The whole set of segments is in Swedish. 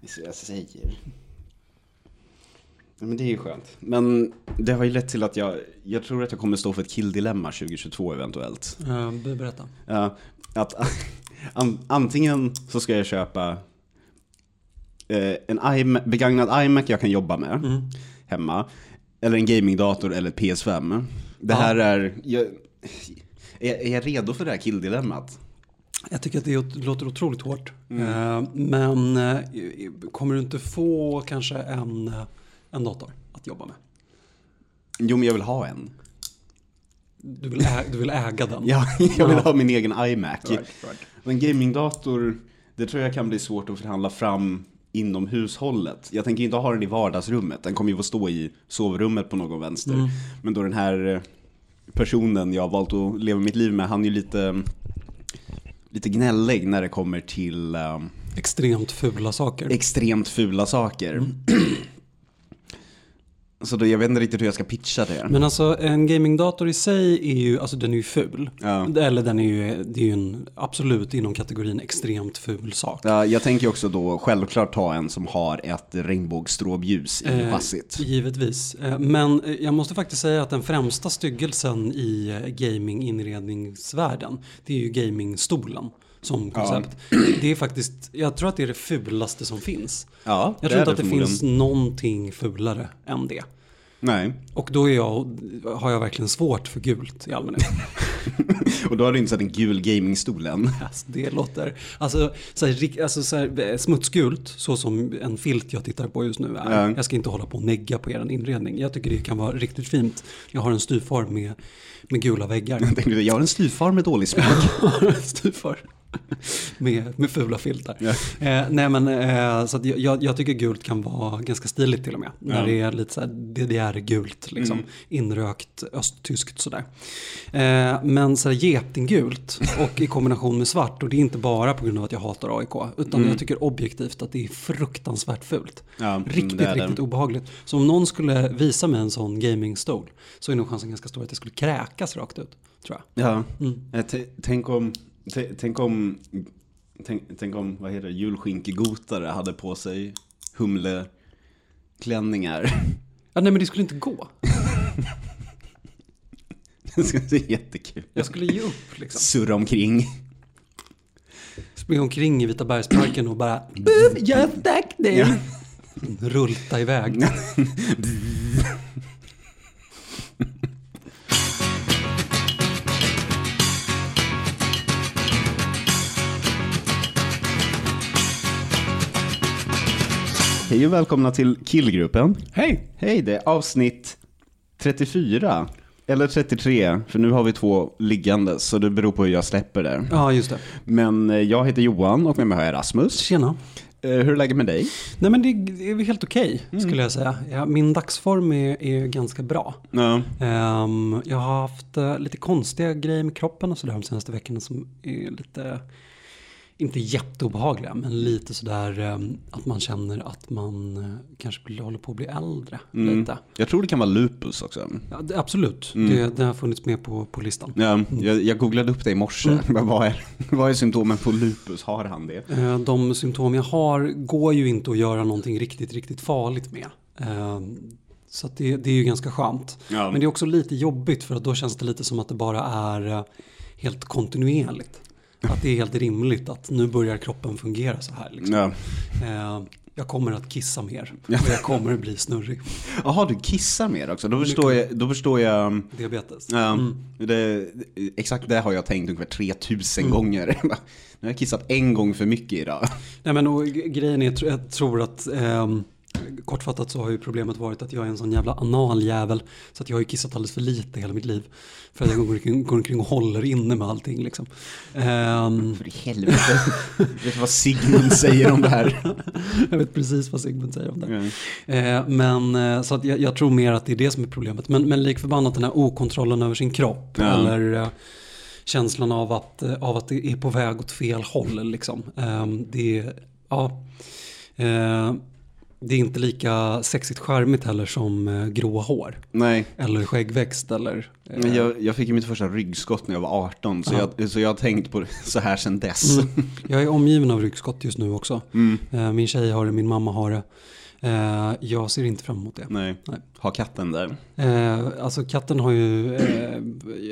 Jag säger. Men det är ju skönt. Men det har ju lett till att jag, jag tror att jag kommer stå för ett killdilemma 2022 eventuellt. Uh, berätta. Ja, att an, antingen så ska jag köpa eh, en iMac, begagnad iMac jag kan jobba med Mm. hemma. Eller en gamingdator eller ett PS5. Det här är, jag, är, är jag redo för det här killdilemmat? Jag tycker att det låter otroligt hårt. Mm. Eh, men eh, kommer du inte få kanske en, eh, en dator att jobba med? Jo, men jag vill ha en. Du vill, ä- du vill äga den? Ja, jag vill ha min egen iMac. Right, right. En gamingdator, det tror jag kan bli svårt att förhandla fram inom hushållet. Jag tänker inte ha den i vardagsrummet, den kommer ju få stå i sovrummet på någon vänster. Mm. Men då den här personen jag har valt att leva mitt liv med, han är ju lite, lite gnällig när det kommer till eh, Extremt fula saker. extremt fula saker. Mm. Så då, jag vet inte riktigt hur jag ska pitcha det. Men alltså en gamingdator i sig är ju, alltså den är ju ful. Ja. Eller den är ju, det är ju en, absolut inom kategorin extremt ful sak. Ja, jag tänker också då självklart ta en som har ett regnbågsstrålljus i Eh, chassit. Givetvis. Eh, Men eh, jag måste faktiskt säga att den främsta styggelsen i eh, gaming-inredningsvärlden, det är ju gamingstolen som koncept. Det är faktiskt, jag tror att det är det fulaste som finns. Ja, Jag tror inte att det finns någonting fulare än det. Nej, Och då är jag, har jag verkligen svårt för gult i allmänhet. och då har du inte sett en gul gamingstol än. Alltså, det låter, alltså, så här, alltså så här, eh, smutsgult, så som en filt jag tittar på just nu är. Ja. Jag ska inte hålla på och negga på er inredning. Jag tycker det kan vara riktigt fint. Jag har en styvfar med, med gula väggar. Jag tänkte, jag har en styvfar med dålig smak. en styvfar med, med fula filtar. Ja. Eh, nej men eh, så jag- jag, jag tycker gult kan vara ganska stiligt till och med. När Ja. det är lite så DDR-gult, liksom. Mm. Inrökt östtyskt sådär. Eh, men så getinggult och i kombination med svart. Och det är inte bara på grund av att jag hatar AIK. Utan jag tycker objektivt att det är fruktansvärt fult. Ja, mm, Riktigt, riktigt obehagligt. Så om någon skulle visa mig en sån gamingstol så är nog chansen ganska stor att jag skulle kräkas rakt ut. Tror jag. Ja, Mm. T- tänk om, tänk om, tänk, tänk om, vad heter det, julskinkegotare hade på sig humleklänningar. Ja, nej men det skulle inte gå. Det ska se jättekul Jag skulle ge upp liksom. Surra omkring. Springa omkring i Vita bergsparken och bara Buh, jag stack dig. Ja. Rulta iväg. Hej och välkomna till Killgruppen. Hej! Hej, det är avsnitt 34. Eller 33, för nu har vi två liggande, så det beror på hur jag släpper det. Ja, just det. Men eh, jag heter Johan och med mig har jag Rasmus. Tjena. Eh, Hur är läget med dig? Nej men det är helt okej skulle jag säga. Ja, min dagsform är, är ganska bra. Ehm, jag har haft eh, lite konstiga grejer med kroppen och sådär de senaste veckorna som är lite, inte jätteobehagliga, men lite sådär ehm, att man känner att man eh, kanske blir- håller på att bli äldre Mm. lite. Jag tror det kan vara lupus också. Ja, det, absolut, Mm. det, det har funnits med på, på listan. Ja, jag, jag googlade upp det i morse. Bara, Vad, är, vad är symptomen på lupus? Har han det? Eh, De symptom jag har går ju inte att göra någonting riktigt, riktigt farligt med. Ehm, Så det, det är ju ganska skönt. Ja. Men det är också lite jobbigt för att då känns det lite som att det bara är eh, helt kontinuerligt. Att det är helt rimligt att nu börjar kroppen fungera så här. Liksom. Ja. Eh, Jag kommer att kissa mer och jag kommer att bli snurrig. Jaha, du kissar mer också? Då förstår jag, då förstår jag Diabetes. ja, Mm. det, exakt det har jag tänkt ungefär 3000 gånger. Nu har jag kissat en gång för mycket idag. Nej men och grejen är, jag tror- att ehm, kortfattat så har ju problemet varit att jag är en sån jävla analjävel. Så att jag har ju kissat alldeles för lite hela mitt liv. För att jag går omkring, går omkring och håller inne med allting liksom. Ehm, För i helvete. Vet du vad Sigmund säger om det här? jag vet precis vad Sigmund säger om det. Ja. Eh, men eh, så att jag, jag tror mer att det är det som är problemet. Men, men lik förbannat den här okontrollen över sin kropp. Ja. Eller eh, känslan av att, eh, av att det är på väg åt fel håll. Liksom. Eh, det är, ja. Det är inte lika sexigt charmigt heller som eh, gråa hår. Nej, Eller skäggväxt eller... eh, men jag, jag fick ju mitt första ryggskott när jag var 18, så, Ja. jag, så jag har tänkt på det så här sedan dess. Mm. Jag är omgiven av ryggskott just nu också. Mm. Eh, Min tjej har det, min mamma har det. Eh, Jag ser inte fram emot det. Nej. Nej. ha katten där. Eh, alltså katten har ju, eh,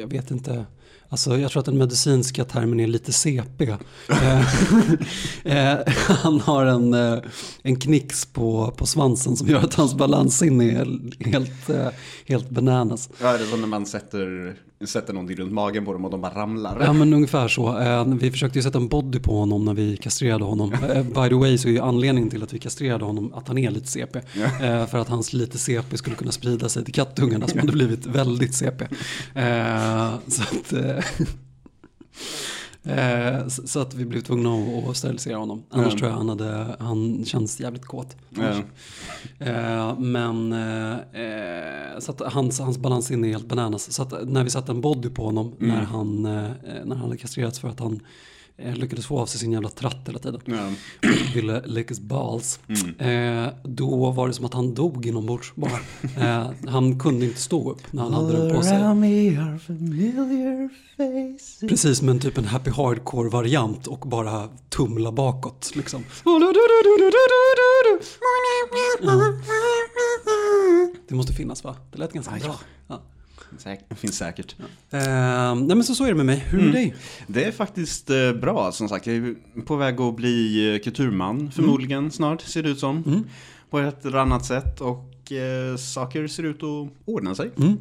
jag vet inte, alltså jag tror att den medicinska termen är lite CP. Eh, eh, han har en, eh, en knix på, på svansen som gör att hans balanssinne är helt, helt bananas. Ja, det är som när man sätter, sätter någonting runt magen på dem och de bara ramlar. Ja men ungefär så. Vi försökte ju sätta en body på honom när vi kastrerade honom. By the way så är ju anledningen till att vi kastrerade honom att han är lite CP. För att hans lite CP skulle kunna sprida sig till kattungarna som hade blivit väldigt CP. Så att... Eh, så att vi blev tvungna att- att sterilisera honom. Annars Mm. tror jag han hade, han känns jävligt kåt. Eh, men eh, så att hans, hans balansinne är helt bananas. Så att när vi satte en body på honom Mm. när, han, när han hade kastrerats för att han eh, lyckades få av sig sin jävla tratt hela tiden. Ja. Och ville his balls. Eh, då var det som att han dog inombords bara. Eh, han kunde inte stå upp när han hade den på sig. Precis men typ en happy hardcore variant och bara tumla bakåt liksom. Ja. Det måste finnas va? Det lät ganska Ah, bra. Ja. Säk- finns säkert. Eh, nej men så, så är det med mig. Hur är det med dig? Det är faktiskt eh, bra, som sagt. Jag är på väg att bli eh, kulturman, förmodligen snart, ser det ut som. På ett eller annat sätt. Och eh, saker ser ut att ordna sig. Mm.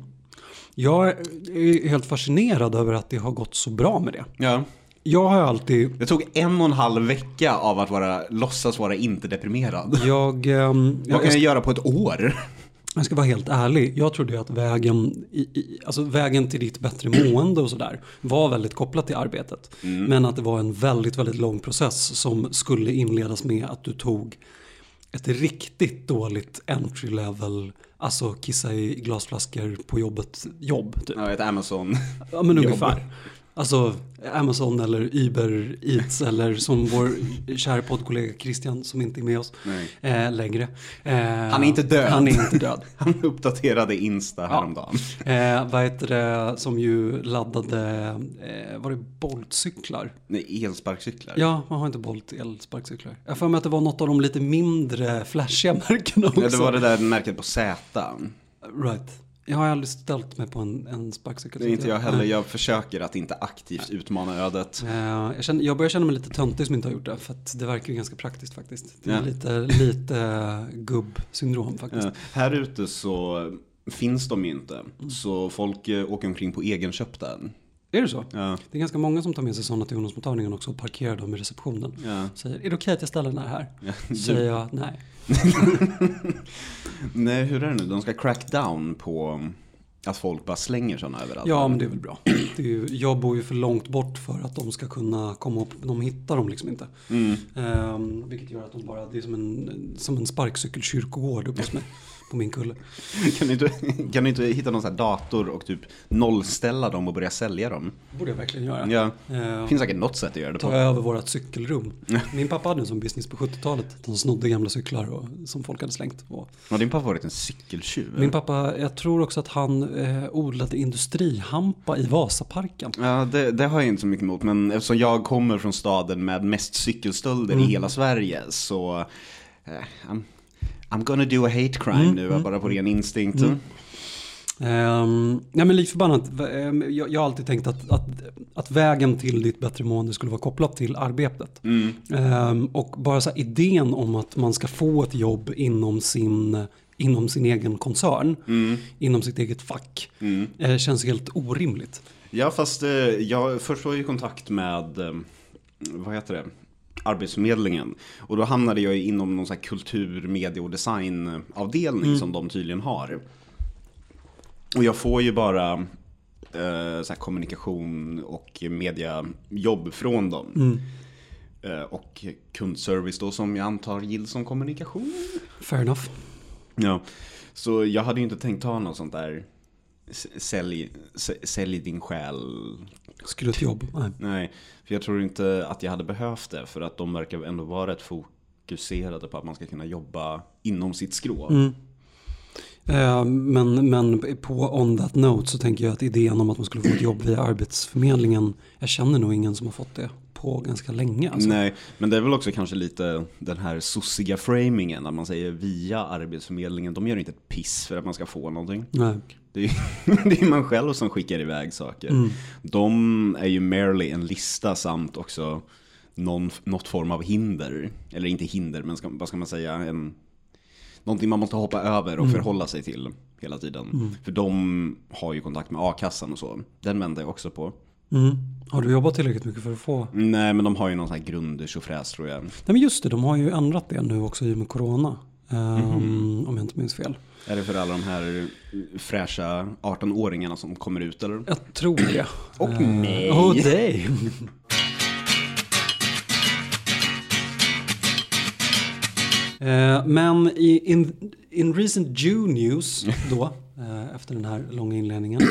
Jag är helt fascinerad över att det har gått så bra med det. Ja. Jag har alltid, Det tog en och en halv vecka av att vara, låtsas vara inte deprimerad. jag, ehm, Vad jag, kan jag göra på ett år? Jag ska vara helt ärlig. Jag trodde ju att vägen, i, i, alltså vägen till ditt bättre mående och sådär var väldigt kopplat till arbetet. Men att det var en väldigt, väldigt lång process som skulle inledas med att du tog ett riktigt dåligt entry level, alltså kissa i glasflaskor på jobbet, jobb typ. Ja, ett Amazon. Ja men ungefär. Alltså Amazon eller Uber Eats eller som vår kära poddkollega Christian som inte är med oss eh, längre. Eh, Han är inte död. Han är inte död. Han uppdaterade Insta häromdagen. Eh, vad heter det som ju laddade, eh, var det Bolt-cyklar? Nej, elsparkcyklar. Ja, man har inte Bolt elsparkcyklar. Jag för mig att det var något av de lite mindre flashiga märkena också. Ja, det var det där märket på Z. Right. Jag har aldrig ställt mig på en, en sparkcykel. Det är inte jag heller. Jag försökar att inte aktivt utmana ödet. Eh, jag, känner, jag börjar känna mig lite töntig som inte har gjort det. För det verkar ju ganska praktiskt faktiskt. Det är Ja. lite, lite gubbsyndrom faktiskt. Eh, här ute så finns de ju inte. Så folk eh, åker omkring på egenköpta. Är det så? Ja, Det är ganska många som tar med sig sådana till ungdomsmottagningen också och parkerar dem i receptionen. ja. Säger, är det okej att jag ställer den här här? Ja, säger jag nej. Nej, hur är det nu? De ska crack down på att folk bara slänger sådana överallt. Ja, men det är väl bra. Är ju, jag bor ju för långt bort för att de ska kunna komma upp. De hittar dem liksom inte. Mm. Ehm, vilket gör att de bara, det är som en, som en sparkcykelkyrkogård uppe hos mig. På min kulle. Kan, du inte, kan du inte hitta någon sån här dator och typ nollställa dem och börja sälja dem? Borde jag verkligen göra. Ja, det finns säkert något sätt att göra det ta på. över vårat cykelrum. Min pappa hade en sån business på 70-talet. De snodde gamla cyklar och, som folk hade slängt. Och Har din pappa varit en cykeltjuv? min pappa, jag tror också att han eh, odlade industrihampa i Vasaparken. Ja, det, det har jag inte så mycket emot, men eftersom jag kommer från staden med mest cykelstölder Mm. i hela Sverige så eh, I'm, gonna do a hate crime Mm, nu, bara på ren instinkt. Um, nej men lik förbannat, ehm, jag, jag har alltid tänkt att, att, att vägen till ditt bättre mående skulle vara kopplat till arbetet. Mm. Ehm, och bara så här, idén om att man ska få ett jobb inom sin, inom sin egen koncern, Mm. inom sitt eget fack, Mm. eh, känns helt orimligt. Ja, fast eh, jag först var jag i kontakt med, eh, vad heter det, Arbetsförmedlingen. Och då hamnade jag inom någon sån här kultur, media och designavdelning Mm. som de tydligen har. Och jag får ju bara eh, så kommunikation och mediajobb från dem. Mm. Eh, och kundservice då som jag antar gills som kommunikation. Fair enough. Ja, så jag hade ju inte tänkt ta något sånt där sälj, sälj din själ. Skulle ett jobb? Nej. Nej, för jag tror inte att jag hade behövt det för att de verkar ändå vara rätt fo- fokuserade på att man ska kunna jobba inom sitt skrå. Mm. Eh, men, men på on that note så tänker jag att idén om att man skulle få ett jobb via Arbetsförmedlingen, jag känner nog ingen som har fått det på ganska länge. Alltså. Nej, men det är väl också kanske lite den här sossiga framingen när man säger via Arbetsförmedlingen. De gör inte ett piss för att man ska få någonting. Nej. Det är, det är man själv som skickar iväg saker. Mm. De är ju merely en lista samt också någon, något form av hinder. Eller inte hinder, men ska, vad ska man säga? En, någonting man måste hoppa över och Mm. förhålla sig till hela tiden. För de har ju kontakt med a-kassan och så. Den väntar jag också på. Mm. Har du jobbat tillräckligt mycket för att få? Nej, men de har ju någon sån här grundtjofräs tror jag. Nej men just det, de har ju ändrat det nu också i och med corona. Mhm. Om jag inte minns fel. Är det för alla de här fräscha 18-åringarna som kommer ut eller? Jag tror det. Och Eh, nej. Och nej. Eh, Men i in, in recent June news då, eh, efter den här långa inledningen,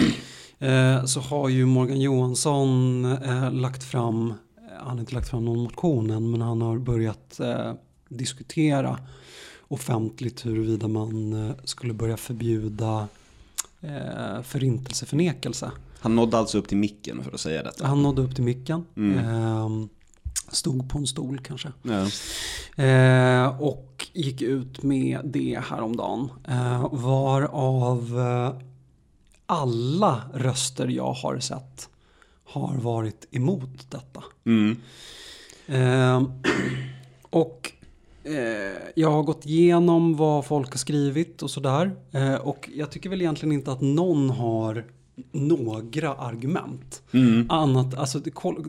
eh, så har ju Morgan Johansson eh, lagt fram, eh, han har inte lagt fram någon motion än, men han har börjat eh, diskutera offentligt huruvida man eh, skulle börja förbjuda eh, förintelseförnekelse. Han nådde alltså upp till micken för att säga detta. Han nådde upp till micken. Mm. Ehm, stod på en stol kanske. Ja. Eh, och gick ut med det häromdagen. Eh, varav eh, alla röster jag har sett har varit emot detta. Mm. Eh, och eh, jag har gått igenom vad folk har skrivit och sådär. Eh, och jag tycker väl egentligen inte att någon har några argument. Mm. Annat, alltså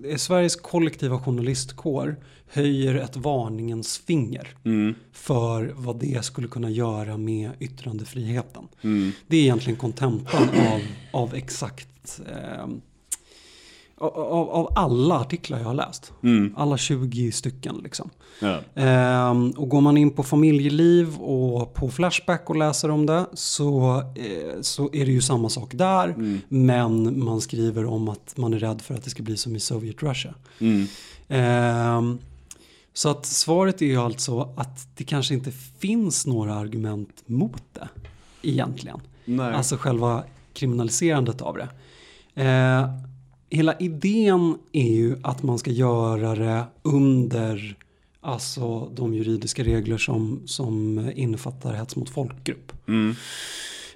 eh, Sveriges kollektiva journalistkår höjer ett varningens finger Mm. för vad det skulle kunna göra med yttrandefriheten. Mm. Det är egentligen kontentan av, av exakt eh, av, av alla artiklar jag har läst. Mm. Alla 20 stycken liksom. Ja. Ehm, och går man in på familjeliv och på Flashback och läser om det så, eh, så är det ju samma sak där. Mm. Men man skriver om att man är rädd för att det ska bli som i Soviet Russia. Mm. Ehm, så att svaret är ju alltså att det kanske inte finns några argument mot det egentligen. Nej. Alltså själva kriminaliserandet av det. Eh, hela idén är ju att man ska göra det under alltså de juridiska regler som, som innefattar hets mot folkgrupp. Mm.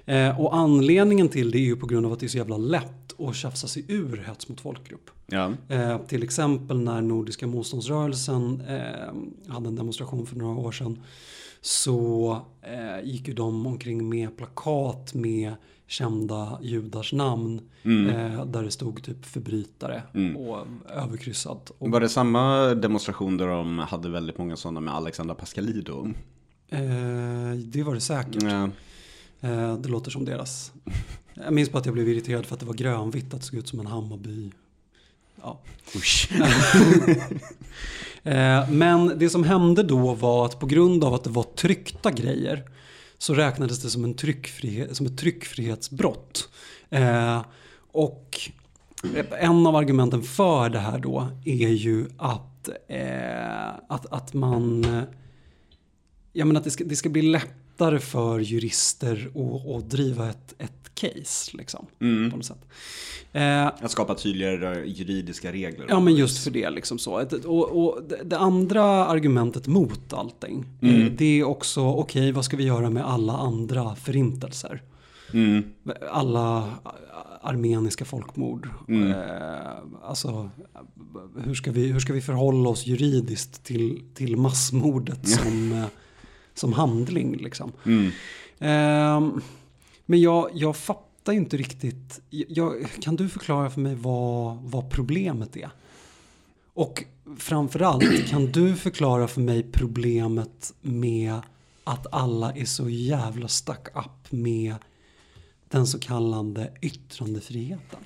Eh, och anledningen till det är ju på grund av att det är så jävla lätt att tjafsa sig ur hets mot folkgrupp. Ja. Eh, till exempel när Nordiska motståndsrörelsen eh, hade en demonstration för några år sedan så eh, gick ju de omkring med plakat med kända judars namn Mm. eh, där det stod typ förbrytare Mm. och överkryssat. Och, Var det samma demonstration där de hade väldigt många sådana med Alexandra Pascalidou? eh, det var det säkert. Ja. Eh, det låter som deras. Jag minns bara att jag blev irriterad för att det var grönvitt, att det såg ut som en Hammarby. Ja. Usch. Eh, Men det som hände då var att på grund av att det var tryckta grejer så räknades det som, en tryckfrihet, som ett tryckfrihetsbrott. Eh, och en av argumenten för det här då är ju att, eh, att, att man... Eh, ja men att det ska, det ska bli lätt lättare för jurister att, att driva ett, ett case liksom. På Mm. något sätt. Eh, Att skapa tydligare juridiska regler. Ja men just för det liksom så. Och, och det- andra argumentet mot allting. Mm. eh, Det är också, okej vad ska vi göra med alla andra förintelser? Mm. Alla armeniska folkmord. Mm. Eh, alltså, hur ska, vi, hur ska vi förhålla oss juridiskt till, till massmordet som, eh, som handling liksom? Mm. Ehm, men jag, jag fattar inte riktigt. Jag, kan du förklara för mig vad, vad problemet är? Och framförallt, kan du förklara för mig problemet med att alla är så jävla stuck up med den så kallade yttrandefriheten?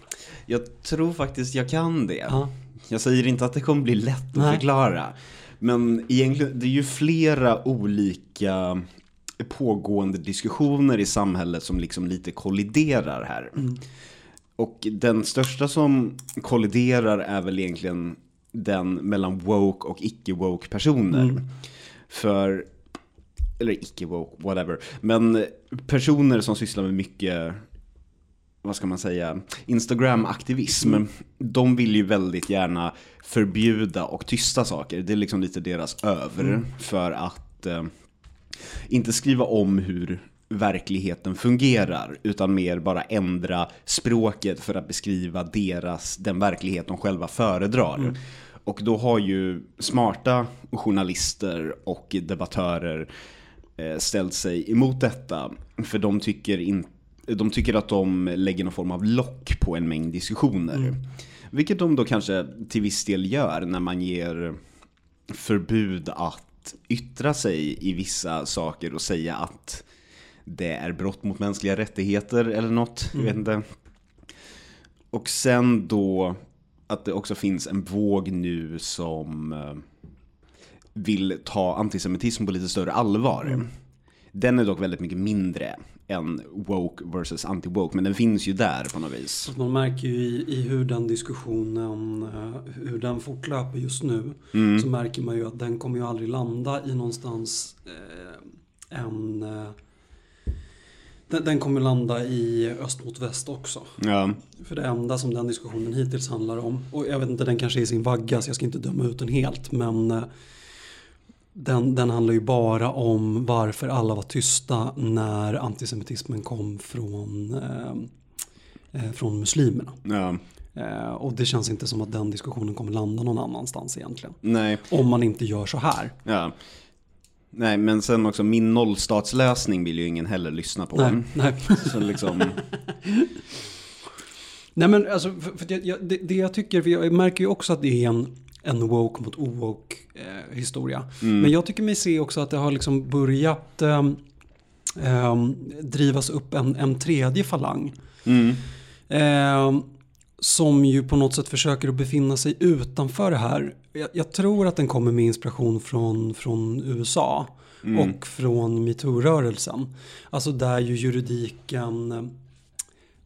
Jag tror faktiskt jag kan det. Ja. Jag säger inte att det kommer bli lätt att Nej. förklara. Men egentligen, det är ju flera olika pågående diskussioner i samhället som liksom lite kolliderar här. Och den största som kolliderar är väl egentligen den mellan woke och icke-woke personer. För, eller icke-woke, whatever. Men personer som sysslar med mycket, vad ska man säga, Instagram-aktivism, de vill ju väldigt gärna förbjuda och tysta saker. Det är liksom lite deras över för att eh, inte skriva om hur verkligheten fungerar utan mer bara ändra språket för att beskriva deras, den verklighet de själva föredrar. Och då har ju smarta journalister och debattörer eh, ställt sig emot detta. För de tycker, in, de tycker att de lägger någon form av lock på en mängd diskussioner. Vilket de då kanske till viss del gör när man ger förbud att yttra sig i vissa saker och säga att det är brott mot mänskliga rättigheter eller något. Jag vet inte. Och sen då att det också finns en våg nu som eh, vill ta antisemitism på lite större allvar. Den är dock väldigt mycket mindre än woke versus anti-woke, men den finns ju där på något vis. Man märker ju i, i hur den diskussionen, eh, hur den fortlöper just nu, Mm. så märker man ju att den kommer ju aldrig landa i någonstans eh, en... Eh, den, den kommer landa i öst mot väst också. Ja, För det enda som den diskussionen hittills handlar om, och jag vet inte, den kanske är i sin vagga så jag ska inte döma ut den helt, men eh, den, den handlar ju bara om varför alla var tysta när antisemitismen kom från, eh, eh, från muslimerna. ja, Eh, och det känns inte som att den diskussionen kommer landa någon annanstans egentligen. nej, Om man inte gör så här. ja. Nej, men sen också min nollstatslösning vill ju ingen heller lyssna på. Nej, nej. Så liksom, Nej men alltså, för, för jag, det, det jag tycker, för jag märker ju också att det är en, en woke mot owoke eh, historia. Men jag tycker mig se också att det har liksom börjat ehm, drivas upp en, en tredje falang. mm, Ehm, som ju på något sätt försöker att befinna sig utanför det här. Jag, jag tror att den kommer med inspiration från, från USA och från metoo-rörelsen. Alltså där ju juridiken eh,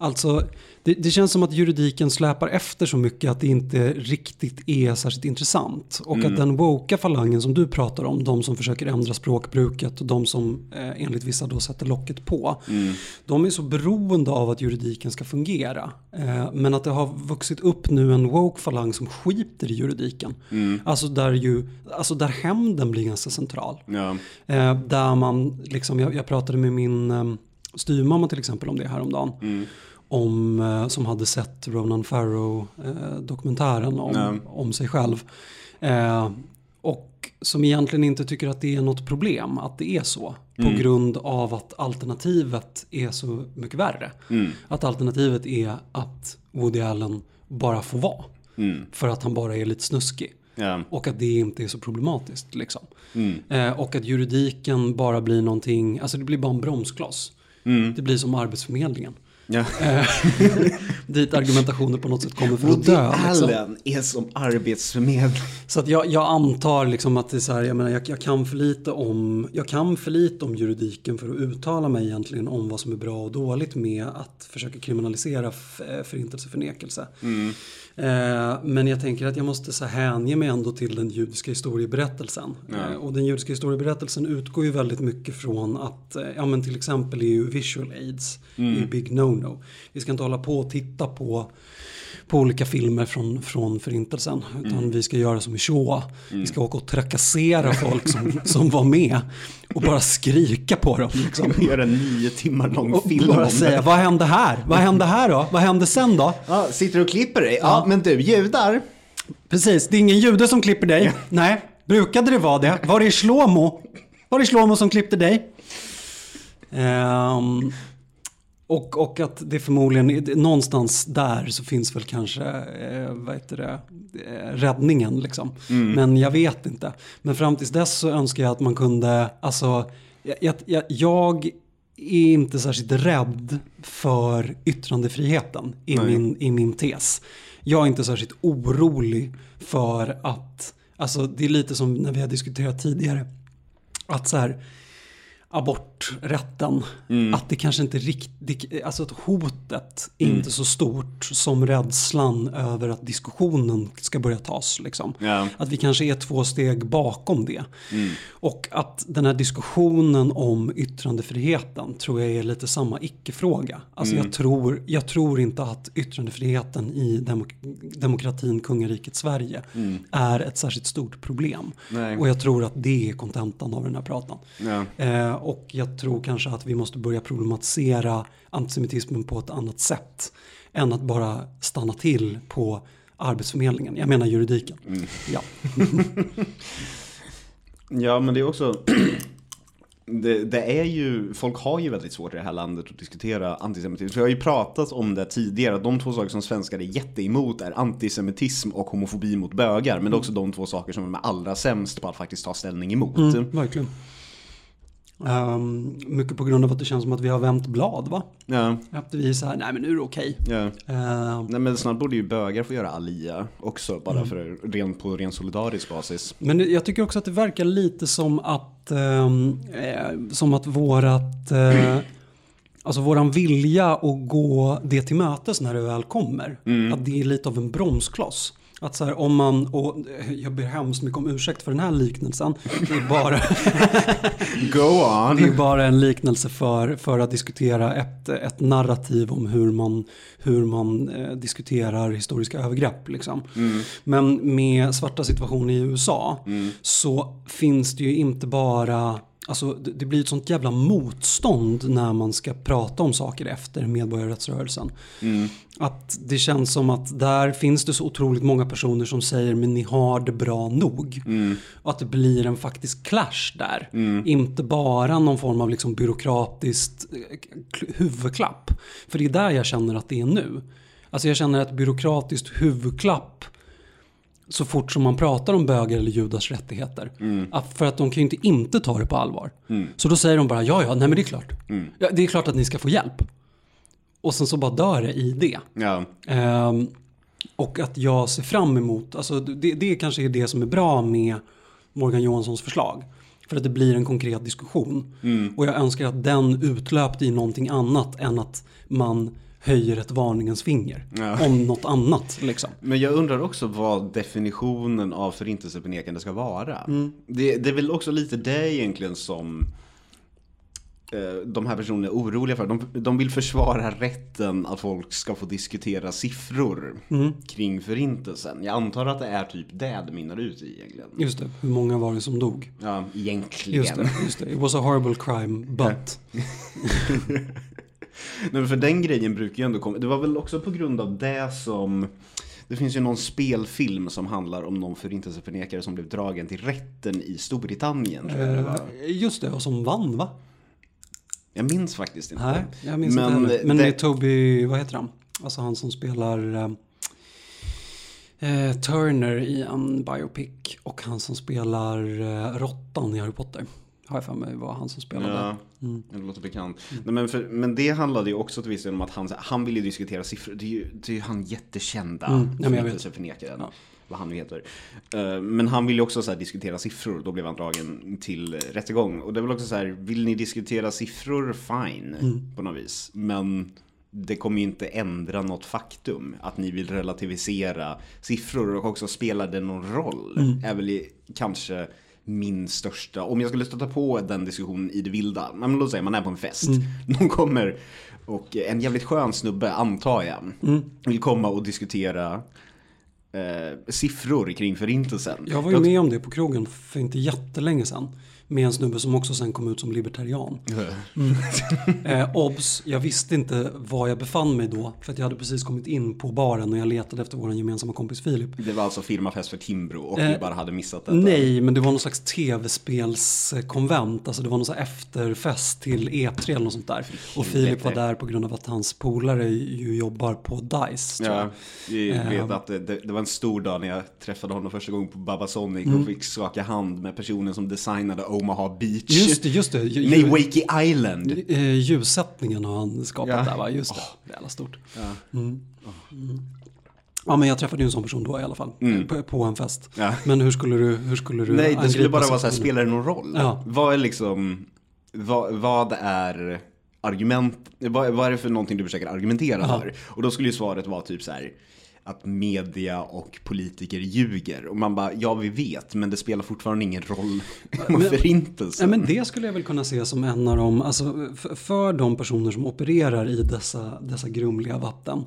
Alltså, det, det känns som att juridiken släpar efter så mycket att det inte riktigt är särskilt intressant. Och att den woka falangen som du pratar om, de som försöker ändra språkbruket och de som eh, enligt vissa då sätter locket på. De är så beroende av att juridiken ska fungera. Eh, men att det har vuxit upp nu en woke falang som skiter i juridiken. Alltså, där ju, alltså där hämnden blir ganska central. ja, Eh, där man, liksom, jag, jag pratade med min eh, styvmamma till exempel om det häromdagen. Om, eh, som hade sett Ronan Farrow eh, om, om sig själv. Eh, och som egentligen inte tycker att det är något problem att det är så. På grund av att alternativet är så mycket värre. Att alternativet är att Woody Allen bara får vara. För att han bara är lite snuskig. ja, Och att det inte är så problematiskt. Liksom. Mm. Eh, och att juridiken bara blir någonting, alltså det blir bara en bromskloss. Mm. Det blir som Arbetsförmedlingen. Ja. Dit argumentationen på något sätt kommer för att Woody dö. Liksom. Allen är som arbetsförmedlare. Så att jag, jag antar liksom att det är så här, jag menar jag, jag, kan för lite om, jag kan för lite om juridiken för att uttala mig egentligen om vad som är bra och dåligt med att försöka kriminalisera förintelseförnekelse. Eh, men jag tänker att jag måste så hänge mig ändå till den judiska historieberättelsen. Eh, och den judiska historieberättelsen utgår ju väldigt mycket från att, eh, ja men till exempel är ju visual aids är ju big no-no. Vi ska inte hålla på och titta på på olika filmer från, från förintelsen. Utan vi ska göra som i Shoah. Vi ska åka och trakassera folk som, som var med. Och bara skrika på dem. Liksom. Göra en nio timmar lång Och film bara om säga, det. vad hände här? Vad hände här då? Vad hände sen då? Ja, sitter du och klipper dig? Ja, men du, judar. Precis, det är ingen jude som klipper dig. Nej, brukade det vara det? Var det i Shlomo? Var det Shlomo som klippte dig? Ehm, och, och att det förmodligen, någonstans där så finns väl kanske, eh, vad heter det, eh, räddningen liksom. Men jag vet inte. Men fram tills dess så önskar jag att man kunde, alltså, jag, jag, jag, jag är inte särskilt rädd för yttrandefriheten i Nej. min, i min tes. Jag är inte särskilt orolig för att, alltså det är lite som när vi har diskuterat tidigare, att så här, aborträtten, att det kanske inte riktigt, alltså att hotet hotet inte så stort som rädslan över att diskussionen ska börja tas. Liksom. Ja. Att vi kanske är två steg bakom det. Och att den här diskussionen om yttrandefriheten tror jag är lite samma icke-fråga. Alltså jag, tror, jag tror inte att yttrandefriheten i demok demokratin kungariket Sverige är ett särskilt stort problem. Nej. Och jag tror att det är kontentan av den här pratan. Ja. Eh, och jag tror kanske att vi måste börja problematisera antisemitismen på ett annat sätt. Än att bara stanna till på Arbetsförmedlingen. Jag menar juridiken. Ja. Ja, men det är också... Det, det är ju, folk har ju väldigt svårt i det här landet att diskutera antisemitism. För jag har ju pratat om det tidigare, att de två saker som svenskar är jätteemot är antisemitism och homofobi mot bögar. Men det är också de två saker som de är allra sämst på att faktiskt ta ställning emot. Mm, verkligen. Ehm, mycket på grund av att det känns som att vi har vänt blad va? Ja, Att vi är så här, nej men nu är det okej. ja. Ehm, Nej men snart borde ju bögar få göra alia också, bara Mm. för ren, på ren solidarisk basis. Men jag tycker också att det verkar lite som att, ehm, eh, som att vårat, eh, alltså våran vilja att gå det till mötes när det väl kommer, att det är lite av en bromskloss. Att så här, om man, och jag ber hemskt mycket om ursäkt för den här liknelsen, det är bara, Go on! det är bara en liknelse för, för att diskutera ett, ett narrativ om hur man, hur man eh, diskuterar historiska övergrepp. Liksom. Men med svarta situation i USA så finns det ju inte bara Alltså det, blir ett sånt jävla motstånd när man ska prata om saker efter medborgarrättsrörelsen. Att det känns som att där finns det så otroligt många personer som säger men ni har det bra nog. Och att det blir en faktisk clash där. Inte bara någon form av liksom byråkratiskt eh, kl- huvudklapp. För det är där jag känner att det är nu. Alltså jag känner ett byråkratiskt huvudklapp så fort som man pratar om bögar eller judars rättigheter. Att för att de kan ju inte inte ta det på allvar. Så då säger de bara ja, ja, nej men det är klart. Ja, det är klart att ni ska få hjälp. Och sen så bara dör det i det. Ja, Ehm, och att jag ser fram emot, alltså det, det kanske är det som är bra med Morgan Johanssons förslag. För att det blir en konkret diskussion. Och jag önskar att den utlöpte i någonting annat än att man höjer ett varningens finger. Ja. Om något annat liksom. Men jag undrar också vad definitionen av förintelseförnekande ska vara. Mm. Det, det är väl också lite det egentligen som eh, de här personerna är oroliga för. De, de vill försvara rätten att folk ska få diskutera siffror Mm. kring förintelsen. Jag antar att det är typ det det mynnar ut i egentligen. Just det, hur många var det som dog? Ja, egentligen. Just det, just det. It was a horrible crime, but. Nej, för den grejen brukar ju ändå komma. Det var väl också på grund av det som det finns ju någon spelfilm som handlar om någon förintelseförnekare som blev dragen till rätten i Storbritannien. Eh, just det, och som vann va? jag minns faktiskt inte. Nej, jag minns Men inte heller. Men det- med Toby, vad heter han? Alltså han som spelar eh, eh, Turner i en biopic och han som spelar eh, Råttan i Harry Potter. Har jag för mig var han som spelade. Ja, det låter bekant. Nej, men, för, men det handlade ju också till viss del om att han, han ville diskutera siffror. Det är ju, det är ju han jättekända Mm, ja, men jag vet. förintelseförnekaren. Ja. Vad han nu heter. Eh, Men han ville också så här, diskutera siffror. Då blev han dragen till rättegång. Och det väl också så här, vill ni diskutera siffror? Fine. Mm. På något vis. Men det kommer ju inte ändra något faktum. Att ni vill relativisera siffror och också spelar det någon roll. Mm. Är väl i- kanske min största, om jag skulle stöta på den diskussionen i det vilda, men låt säga man är på en fest, Mm. någon kommer och en jävligt skön snubbe antar jag, Mm. vill komma och diskutera eh, siffror kring förintelsen. Jag var ju med om det på krogen för inte jättelänge sedan. Med en snubbe som också sen kom ut som libertarian. Eh, obs, jag visste inte var jag befann mig då. För att jag hade precis kommit in på baren och jag letade efter vår gemensamma kompis Filip. Det var alltså firmafest för Timbro och Eh, vi bara hade missat detta. Nej, men det var någon slags tv-spelskonvent. Alltså det var någon slags efterfest till E3 eller något sånt där. Och Filip var där på grund av att hans polare ju jobbar på DICE. tror jag. Ja, vi Eh, vet att det, det, det var en stor dag när jag träffade honom första gången på Babasonic Mm. och fick skaka hand med personen som designade Omaha Beach. Just det, just det. Ju- Nej, Wakey Island. eh, ljussättningen har han skapat Ja. där va? Just det. Är alla stort. Ja. Mm. Ja, men jag träffade ju en sån person då i alla fall. Mm. På, på en fest. Ja. Men hur skulle du, hur skulle du Nej, det skulle bara vara så här, spelar det någon roll? Ja. Vad är liksom, vad, vad är argument, vad, vad är det för någonting du försöker argumentera Ja. för? Och då skulle ju svaret vara typ så här att media och politiker ljuger. Och man bara, ja vi vet, men det spelar fortfarande ingen roll om förintelsen. Ja, men det skulle jag väl kunna se som en av de, alltså för, de personer som opererar i dessa, dessa grumliga vatten.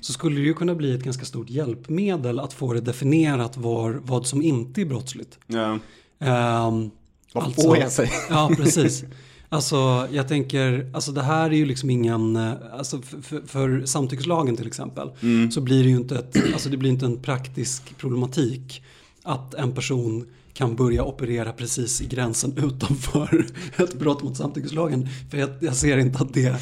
Så skulle det ju kunna bli ett ganska stort hjälpmedel att få det definierat var, vad som inte är brottsligt. Ja. Ehm, Vad får jag säga? Ja, precis. Alltså jag tänker, alltså det här är ju liksom ingen, eh, alltså för, för, för samtyckeslagen till exempel, Mm. så blir det ju inte, ett, alltså det blir inte en praktisk problematik att en person kan börja operera precis i gränsen utanför ett brott mot samtyckeslagen. För jag, jag ser inte att det,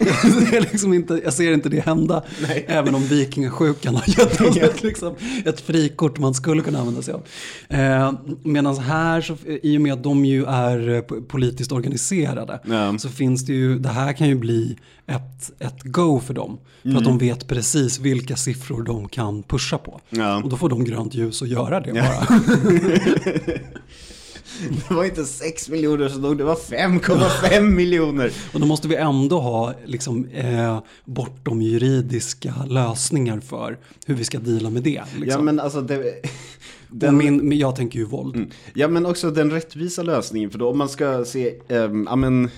det liksom inte, jag ser inte det hända. Nej. Även om vikingasjukan har gett oss ett, liksom, ett frikort man skulle kunna använda sig av. Eh, Medan här, så, i och med att de ju är eh, po- politiskt organiserade, Ja. så finns det ju, det här kan ju bli ett, ett go för dem. För Mm. att de vet precis vilka siffror de kan pusha på. Ja. Och då får de grönt ljus och göra det bara. Det var inte 6 miljoner som dog, det var 5,5 miljoner. Och då måste vi ändå ha liksom, eh, bortom juridiska lösningar för hur vi ska deala med det. Liksom. Ja men alltså det, den, min, men jag tänker ju våld. Mm. Ja men också den rättvisa lösningen, för då om man ska se, um, ja men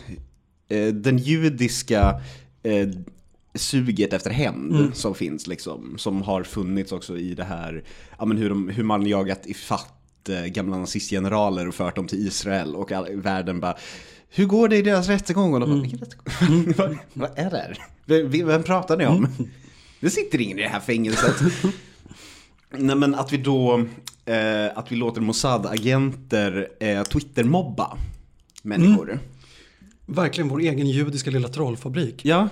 eh, den judiska eh, suget efter hämnd som finns liksom, som har funnits också i det här, ja men hur, de, hur man jagat ifatt eh, gamla nazistgeneraler och fört dem till Israel och all, världen bara hur går det i deras rättegång? Och de bara, vilken rättegång? vad, vad är det här? Vem, vem pratar ni om? Det sitter ingen i det här fängelset. Nej men att vi då, eh, att vi låter Mossad-agenter eh, Twitter-mobba människor. Verkligen vår egen judiska lilla trollfabrik. Ja,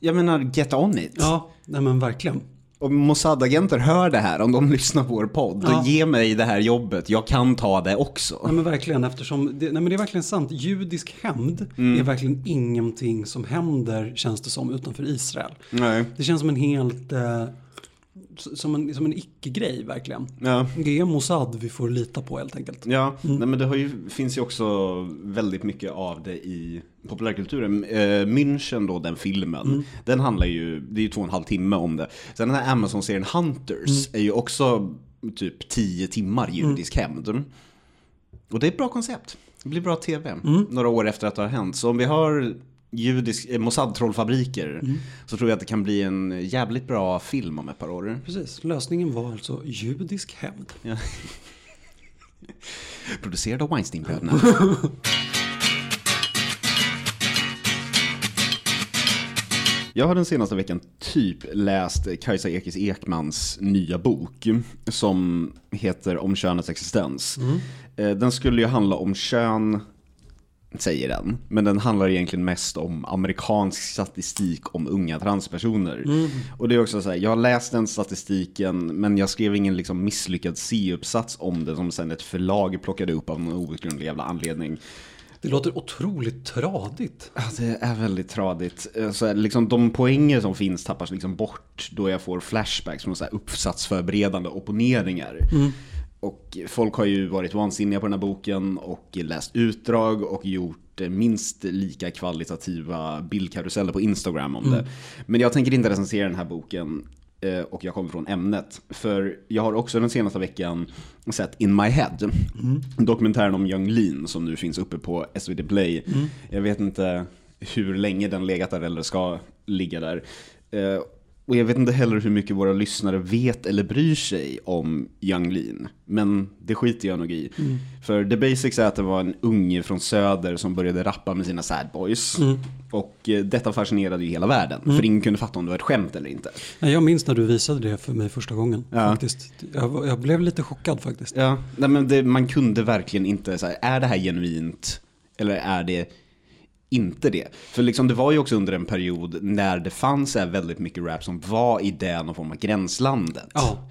jag menar get on it. Ja, nej men verkligen. Om Mossad-agenter hör det här, om de lyssnar på vår podd, Ja. då ge mig det här jobbet, jag kan ta det också. Nej men verkligen eftersom, det, nej men det är verkligen sant. Judisk hämnd är verkligen ingenting som händer, känns det som, utanför Israel. Nej. Det känns som en helt, eh, som en, som en icke-grej verkligen. Ja. Det är Mossad vi får lita på helt enkelt. Ja, nej, men det ju, finns ju också väldigt mycket av det i populärkulturen. Eh, München då, den filmen, den handlar ju, det är ju två och en halv timme om det. Sen den här Amazon-serien Hunters är ju också typ tio timmar judisk hämnd. Och det är ett bra koncept. Det blir bra tv, några år efter att det har hänt. Så om vi har judisk, eh, Mossad-trollfabriker så tror jag att det kan bli en jävligt bra film om ett par år. Precis, lösningen var alltså judisk hämnd. Producerad av Weinsteinbröderna. Jag har den senaste veckan typ läst Kajsa Ekis Ekmans nya bok som heter Om könets existens. Eh, Den skulle ju handla om kön, säger den, men den handlar egentligen mest om amerikansk statistik om unga transpersoner. Och det är också så här, jag har läst den statistiken men jag skrev ingen liksom misslyckad C-uppsats om det som sen ett förlag plockade upp av någon outgrundlig jävla anledning. Det låter otroligt tradigt. Ja, det är väldigt tradigt. Eh, Så liksom, de poänger som finns tappas liksom bort då jag får flashbacks från så här uppsatsförberedande opponeringar. Och folk har ju varit vansinniga på den här boken och läst utdrag och gjort eh, minst lika kvalitativa bildkaruseller på Instagram om det. Men jag tänker inte recensera den här boken eh, och jag kommer från ämnet. För jag har också den senaste veckan sett In My Head. Dokumentären om Young Lean som nu finns uppe på SVT Play. Jag vet inte hur länge den legat där eller ska ligga där. Och jag vet inte heller hur mycket våra lyssnare vet eller bryr sig om Young Lean. Men det skiter jag nog i. För the basics är att det var en unge från söder som började rappa med sina sad boys. Och eh, detta fascinerade ju hela världen. För ingen kunde fatta om det var ett skämt eller inte. Nej, Jag minns när du visade det för mig första gången. Ja. Faktiskt. Jag, jag blev lite chockad faktiskt. Ja, nej men det, man kunde verkligen inte säga, är det här genuint? Eller är det inte det? För liksom det var ju också under en period när det fanns väldigt mycket rap som var i det någon form av gränslandet. Ja.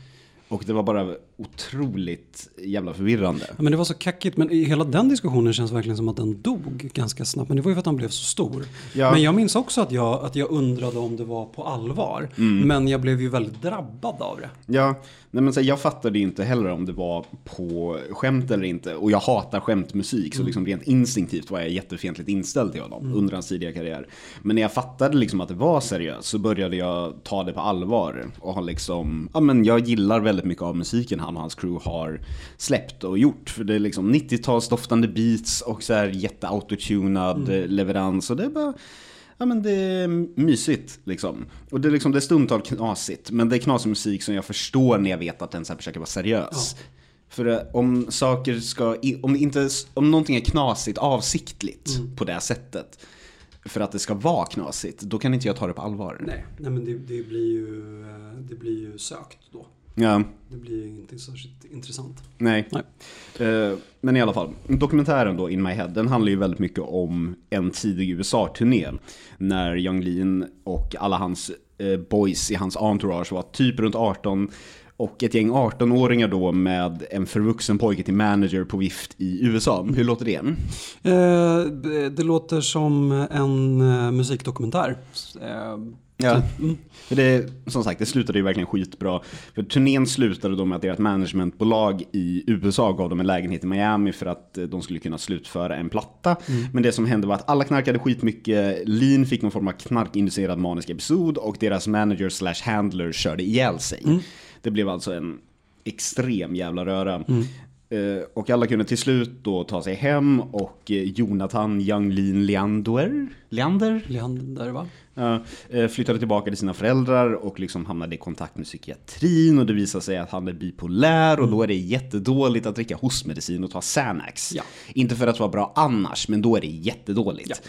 Och det var bara otroligt jävla förvirrande. Ja, men det var så kackigt, men i hela den diskussionen känns verkligen som att den dog ganska snabbt. Men det var ju för att han blev så stor. Ja. Men jag minns också att jag, att jag undrade om det var på allvar. Mm. Men jag blev ju väldigt drabbad av det. Ja, nej men så här, jag fattade inte heller om det var på skämt eller inte. Och jag hatar skämtmusik, så liksom rent instinktivt var jag jättefientligt inställd till honom under hans tidiga karriär. Men när jag fattade liksom att det var seriöst så började jag ta det på allvar. Och liksom, ja men jag gillar väldigt mycket av musiken han och hans crew har släppt och gjort. För det är liksom 90-tals doftande beats och så här jätteautotunad eh, leverans. Och det är bara... Ja men det är mysigt liksom. Och det är liksom, det är stundtal knasigt. Men det är knasig musik som jag förstår när jag vet att den så här försöker vara seriös. För eh, om saker ska, om, inte, om någonting är knasigt avsiktligt på det sättet. För att det ska vara knasigt, då kan inte jag ta det på allvar. Nej, nej men det, det, blir ju, eh, det blir ju sökt då. Ja, Det blir ju inte särskilt intressant. nej. Nej. Eh, Men i alla fall, dokumentären då, In My Head, den handlar ju väldigt mycket om en tidig USA-turné. När Young Lean och alla hans eh, boys i hans entourage var typ runt 18 och ett gäng 18-åringar då med en förvuxen pojke till manager på vift i USA. Hur låter det? Eh, det, låter som en eh, musikdokumentär. Ja. Mm. Det, som sagt, det slutade ju verkligen skitbra. För turnén slutade då med att deras managementbolag i USA gav dem en lägenhet i Miami för att eh, de skulle kunna slutföra en platta. Men det som hände var att alla knarkade skitmycket, Lean fick någon form av knarkinducerad manisk episod och deras manager slash handler körde ihjäl sig. Det blev alltså en extrem jävla röra. Eh, Och alla kunde till slut då ta sig hem och eh, Jonathan Lean Leander, Leander? Leander va? Ja, eh, flyttade tillbaka till sina föräldrar och liksom hamnade i kontakt med psykiatrin och det visade sig att han är bipolär och då är det jättedåligt att dricka hostmedicin och ta Xanax. Ja. Inte för att vara bra annars, men då är det jättedåligt.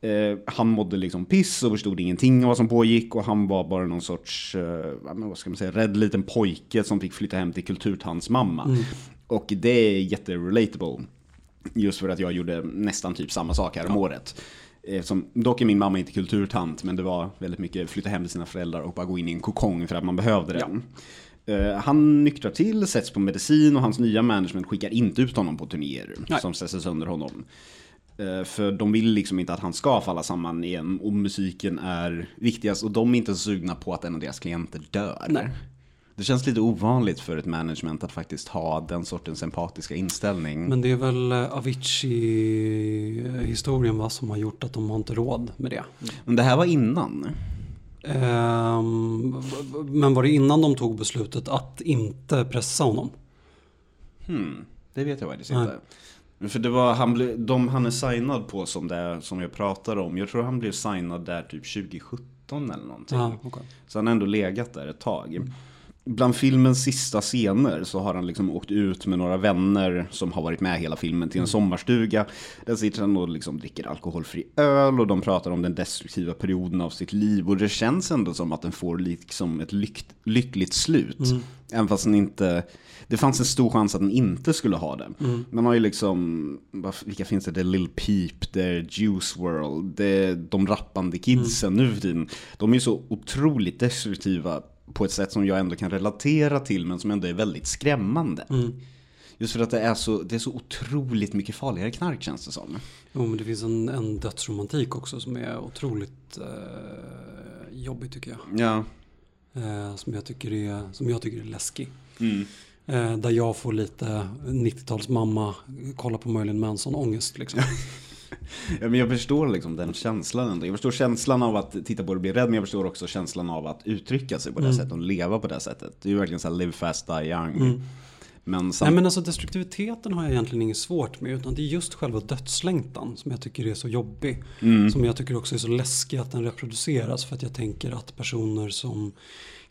Eh, han mådde liksom piss och förstod ingenting av vad som pågick och han var bara någon sorts, eh, ja, vad ska man säga, rädd liten pojke som fick flytta hem till kulturtandsmamma. Och det är jätterelatable. Just för att jag gjorde nästan typ samma sak här om året. Eh, Som, dock är min mamma inte kulturtant, men det var väldigt mycket flytta hem till sina föräldrar och bara gå in i en kokong för att man behövde den. Eh, Han nyktrar till, sätts på medicin och hans nya management skickar inte ut honom på turnéer Nej. som stressar sönder honom. Eh, För de vill liksom inte att han ska falla samman igen och musiken är viktigast och de är inte så sugna på att en av deras klienter dör. Nej. Det känns lite ovanligt för ett management att faktiskt ha den sortens empatiska inställning. Men det är väl eh, Avicii-historien va, som har gjort att de har inte råd med det. Men det här var innan. V- men var det innan de tog beslutet att inte pressa honom? Hmm, det vet jag faktiskt inte. För det var, han blev, de han är signad på som det som jag pratar om. Jag tror han blev signad där typ 2017 eller någonting. Ja, okej. Så han har ändå legat där ett tag. Bland filmens sista scener så har han liksom åkt ut med några vänner som har varit med hela filmen till en sommarstuga. Där sitter han och liksom dricker alkoholfri öl och de pratar om den destruktiva perioden av sitt liv. Och det känns ändå som att den får liksom ett lyck- lyckligt slut. Även fast den inte... Det fanns en stor chans att den inte skulle ha det. Man har ju liksom, vilka finns det? Det är Lil Peep, det är Juice World, det är de rappande kidsen nu för tiden. De är ju så otroligt destruktiva på ett sätt som jag ändå kan relatera till men som ändå är väldigt skrämmande. Just för att det är, så, det är så otroligt mycket farligare knark känns det som. Jo, men det finns en, en dödsromantik också som är otroligt eh, jobbig tycker jag. Ja. Eh, som, jag tycker är, som jag tycker är läskig. Mm. Eh, där jag får lite 90-tals mamma kolla på Marilyn Manson-ångest. Liksom. ja men jag förstår liksom den känslan ändå. Jag förstår känslan av att titta på det och bli rädd men jag förstår också känslan av att uttrycka sig på det sättet och leva på det sättet. Det är ju verkligen så här live fast, die young. Men, sam- Nej men alltså destruktiviteten har jag egentligen inget svårt med utan det är just själva dödslängtan som jag tycker är så jobbig. Som jag tycker också är så läskig att den reproduceras för att jag tänker att personer som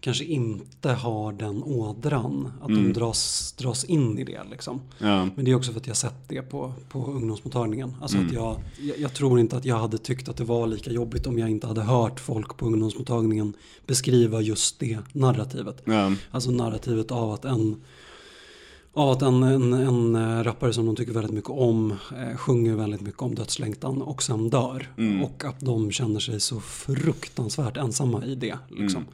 kanske inte har den ådran, att de dras, dras in i det liksom. ja. Men det är också för att jag sett det på, på ungdomsmottagningen. Alltså att jag, jag, jag tror inte att jag hade tyckt att det var lika jobbigt om jag inte hade hört folk på ungdomsmottagningen beskriva just det narrativet. Ja. Alltså narrativet av att en av att en, en, en eh, rappare som de tycker väldigt mycket om eh, sjunger väldigt mycket om dödslängtan och sen dör. Och att de känner sig så fruktansvärt ensamma i det. Liksom.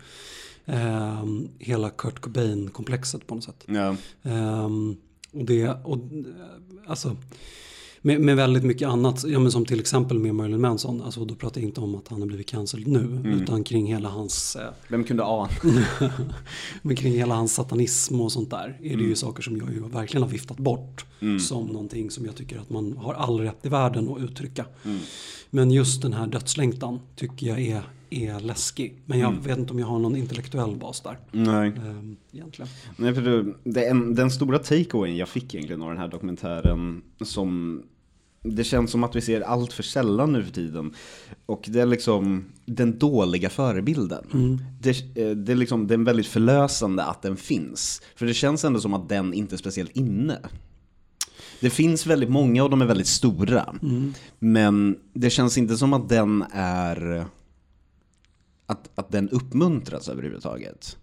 Ehm, hela Kurt Cobain-komplexet på något sätt. Ja. Ehm, och det, och, eh, alltså, med, med väldigt mycket annat, ja, men som till exempel med Marilyn Manson, alltså, då pratar jag inte om att han har blivit cancelled nu, Mm. utan kring hela hans eh, Vem kunde ana? Men kring hela hans satanism och sånt där är Mm. det ju saker som jag ju verkligen har viftat bort som någonting som jag tycker att man har all rätt i världen att uttrycka. Mm. Men just den här dödslängtan tycker jag är, är läskig. Men jag Mm. vet inte om jag har någon intellektuell bas där. Nej. ehm, egentligen. Nej, för det, det, en, den stora takeawayen jag fick egentligen av den här dokumentären som det känns som att vi ser allt för sällan nu för tiden. Och det är liksom den dåliga förebilden. Det, eh, det, är liksom, det är väldigt förlösande att den finns. För det känns ändå som att den inte är speciellt inne. Det finns väldigt många och de är väldigt stora. Men det känns inte som att den är... Att, att den uppmuntras överhuvudtaget.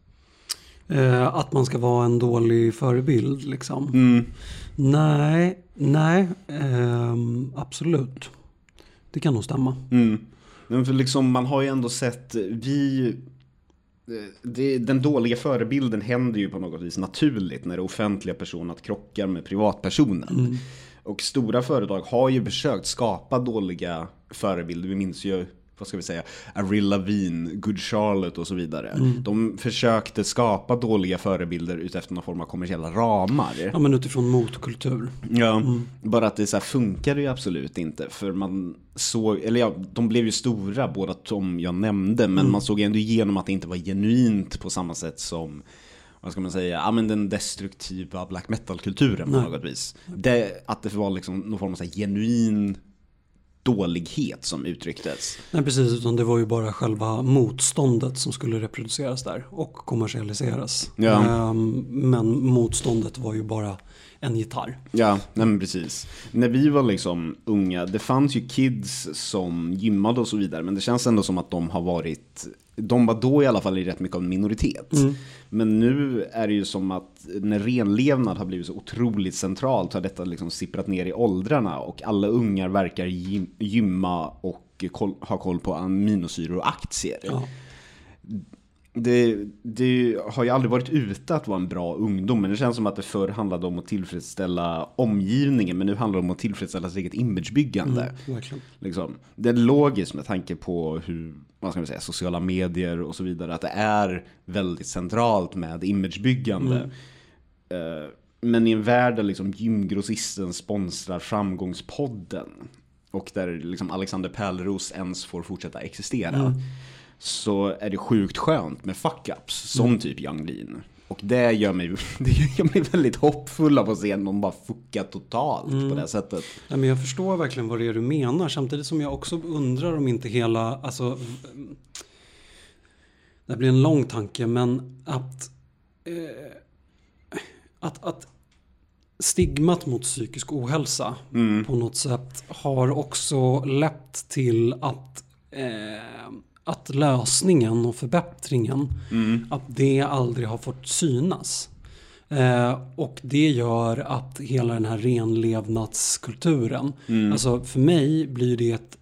Eh, att man ska vara en dålig förebild liksom. Mm. Nej, nej, ehm, absolut. Det kan nog stämma. Mm. Men för liksom, man har ju ändå sett, vi... Det, den dåliga förebilden händer ju på något vis naturligt när det offentliga personer krockar med privatpersonen. Och stora företag har ju försökt skapa dåliga förebilder. Vi minns ju, vad ska vi säga, Avril Lavigne, Good Charlotte och så vidare. De försökte skapa dåliga förebilder utefter någon form av kommersiella ramar. Ja men utifrån motkultur. Ja, bara att det så här funkar ju absolut inte. För man såg, eller ja, de blev ju stora båda de jag nämnde. Men man såg ändå igenom att det inte var genuint på samma sätt som vad ska man säga, ja men den destruktiva black metal-kulturen på något vis. Det, att det var liksom någon form av genuin dålighet som uttrycktes. Nej precis, utan det var ju bara själva motståndet som skulle reproduceras där och kommersialiseras. Ja. Ehm, men motståndet var ju bara en gitarr. Ja, nej men precis. När vi var liksom unga, det fanns ju kids som gymmade och så vidare, men det känns ändå som att de har varit, de var då i alla fall i rätt mycket av en minoritet. Men nu är det ju som att när renlevnad har blivit så otroligt centralt har detta liksom sipprat ner i åldrarna och alla ungar verkar gym- gymma och koll, ha koll på aminosyror och aktier. Ja. Det, det har ju aldrig varit ute att vara en bra ungdom, men det känns som att det förr handlade om att tillfredsställa omgivningen, men nu handlar det om att tillfredsställa sitt eget imagebyggande. Verkligen. Liksom. Det är logiskt med tanke på hur, vad ska man säga, sociala medier och så vidare, att det är väldigt centralt med imagebyggande. Eh, Men i en värld där liksom gymgrossisten sponsrar Framgångspodden och där liksom Alexander Pärleros ens får fortsätta existera så är det sjukt skönt med fuck-ups som typ Young Lean. Och det gör mig, det gör mig väldigt hoppfull av att se någon bara fucka totalt på det sättet. Nej, men jag förstår verkligen vad det är du menar. Samtidigt som jag också undrar om inte hela, alltså, mm, det blir en lång tanke, men att, eh, att, att stigmat mot psykisk ohälsa på något sätt har också lett till att, eh, att lösningen och förbättringen, att det aldrig har fått synas. Eh, och det gör att hela den här renlevnadskulturen, alltså för mig blir det ett,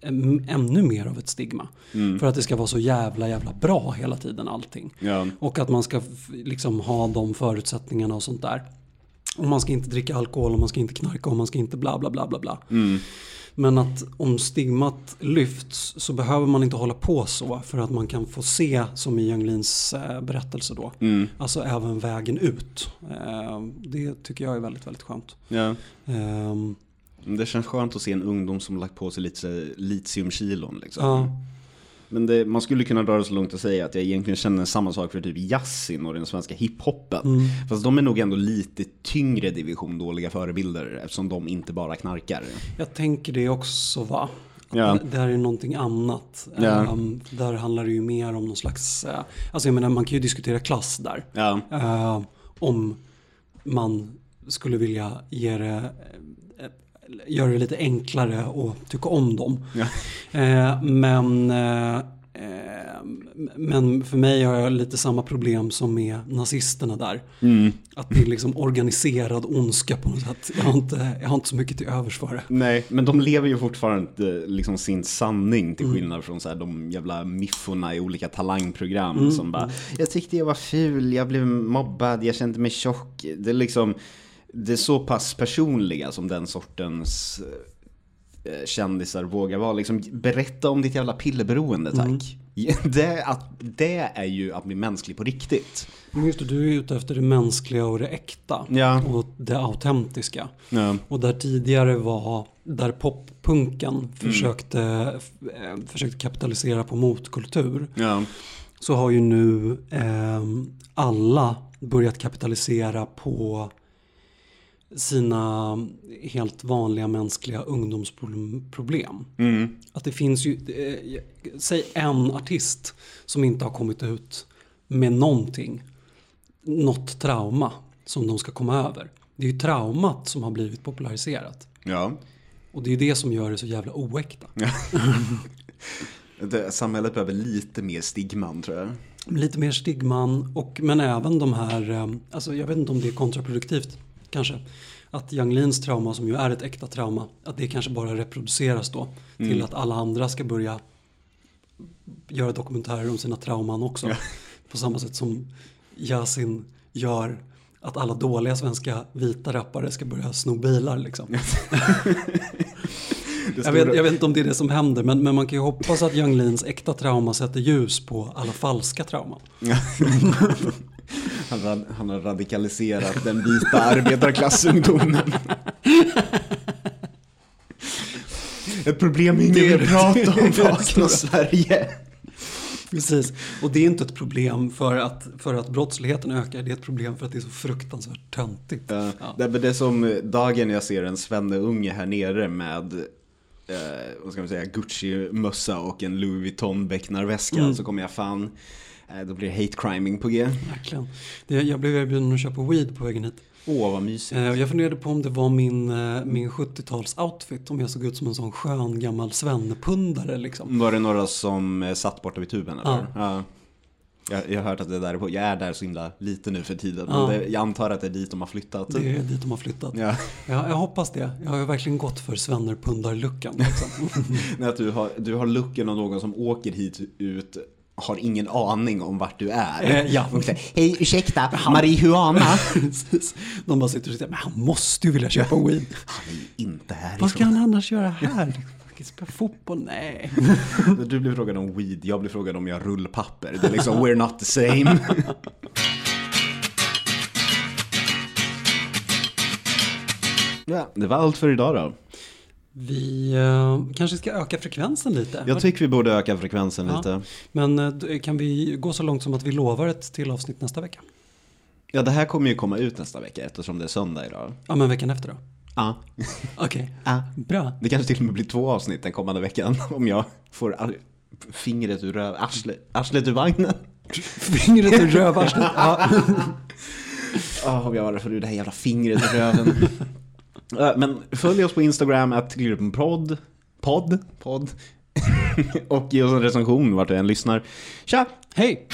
ännu mer av ett stigma. För att det ska vara så jävla jävla bra hela tiden allting. Ja. Och att man ska liksom ha de förutsättningarna och sånt där. Och man ska inte dricka alkohol och man ska inte knarka och man ska inte bla bla bla bla bla. Men att om stigmat lyfts så behöver man inte hålla på så för att man kan få se som i Young Leans eh, berättelse då. Alltså även vägen ut. Eh, det tycker jag är väldigt, väldigt skönt. Ja. Ehm, Det känns skönt att se en ungdom som lagt på sig lite litiumkilon liksom. ja, Men det, man skulle kunna dra det så långt att säga att jag egentligen känner samma sak för typ jazzin och den svenska hiphopen. Fast de är nog ändå lite tyngre division dåliga förebilder eftersom de inte bara knarkar. jag tänker det också va. Ja. Det, här är någonting annat. Ja. Ehm, där handlar det ju mer om någon slags, eh, alltså jag menar man kan ju diskutera klass där. Ja, Eh, om man skulle vilja ge det, göra det lite enklare och tycka om dem. Ja. Eh, men eh, Eh, men för mig har jag lite samma problem som med nazisterna där. Att det är liksom organiserad ondska på något sätt. Jag har inte, jag har inte så mycket till övers för det. Nej, men de lever ju fortfarande liksom sin sanning till skillnad från så här, de jävla mifforna i olika talangprogram som bara Jag tyckte jag var ful, jag blev mobbad, jag kände mig tjock. Det är liksom Det är så pass personliga som den sortens eh, kändisar vågar vara. Liksom, berätta om ditt jävla pillerberoende tack. Det, att, det är ju att bli mänsklig på riktigt. Men just det, du är ute efter det mänskliga och det äkta. Ja. Och det autentiska. Ja. Och där tidigare var, där poppunken försökte, eh, försökte kapitalisera på motkultur. Ja. Så har ju nu eh, alla börjat kapitalisera på sina helt vanliga mänskliga ungdomsproblem. Att det finns ju, eh, säg en artist som inte har kommit ut med någonting, något trauma som de ska komma över. Det är ju traumat som har blivit populariserat. ja. Och det är det som gör det så jävla oäkta. Det, samhället behöver lite mer stigman tror jag. Lite mer stigman, och, men även de här, eh, alltså jag vet inte om det är kontraproduktivt kanske. Att Young Leans trauma som ju är ett äkta trauma, att det kanske bara reproduceras då. Till att alla andra ska börja göra dokumentärer om sina trauman också. På samma sätt som Yasin gör att alla dåliga svenska vita rappare ska börja sno bilar liksom. Jag vet, jag vet inte om det är det som händer men, men man kan ju hoppas att Young Leans äkta trauma sätter ljus på alla falska trauman. Han, rad, han har radikaliserat den vita arbetarklassungdomen. Ett problem ingen vill prata om vakna Sverige. Precis, och det är inte ett problem för att, för att brottsligheten ökar, det är ett problem för att det är så fruktansvärt töntigt. Ja. Ja. Det, det är som dagen jag ser en Svenne-unge här nere med eh, vad ska man säga, Gucci-mössa och en Louis Vuitton becknarväska så kommer jag fan, då blir det hate criming på G. Verkligen. Jag blev erbjuden att köpa weed på vägen hit. Åh vad mysigt. Eh, Jag funderade på om det var min, eh, min 70-tals-outfit, om jag såg ut som en sån skön gammal svennepundare liksom. Var det några som eh, satt borta vid tuben eller? Ja. Jag, jag har hört att det där är på, jag är där så himla lite nu för tiden. Ja. Men det, jag antar att det är dit de har flyttat. Det är dit de har flyttat. Ja. Ja, jag hoppas det. Jag har verkligen gått för svennerpundar-luckan. Liksom. Nej, att du har, du har looken av någon som åker hit ut har ingen aning om vart du är. Eh, ja. Säger, Hej, ursäkta, marijuana? Precis. De bara sitter och säger, men han måste ju vilja köpa weed. Han är ju inte härifrån. Vad ska han annars göra här? Spela fotboll? Nej. Du blev frågad om weed, jag blev frågad om jag rullpapper. Det är liksom, we're not the same. ja, det var allt för idag då. Vi eh, kanske ska öka frekvensen lite. Jag tycker vi borde öka frekvensen Ja. lite. Men eh, kan vi gå så långt som att vi lovar ett till avsnitt nästa vecka? Ja, det här kommer ju komma ut nästa vecka eftersom det är söndag idag. Ja, men veckan efter då? Ja. Okej, Ja. bra. Det kanske till och med blir två avsnitt den kommande veckan om jag får fingret ur röv, arsle, arslet ur vagnen. Fingret ur rövarslet. Ja. Ja, om jag får ur det här jävla fingret ur röven. Eh, men följ oss på Instagram, att podd, podd, podd. Och ge oss en recension vart du än lyssnar. Tja! Hej!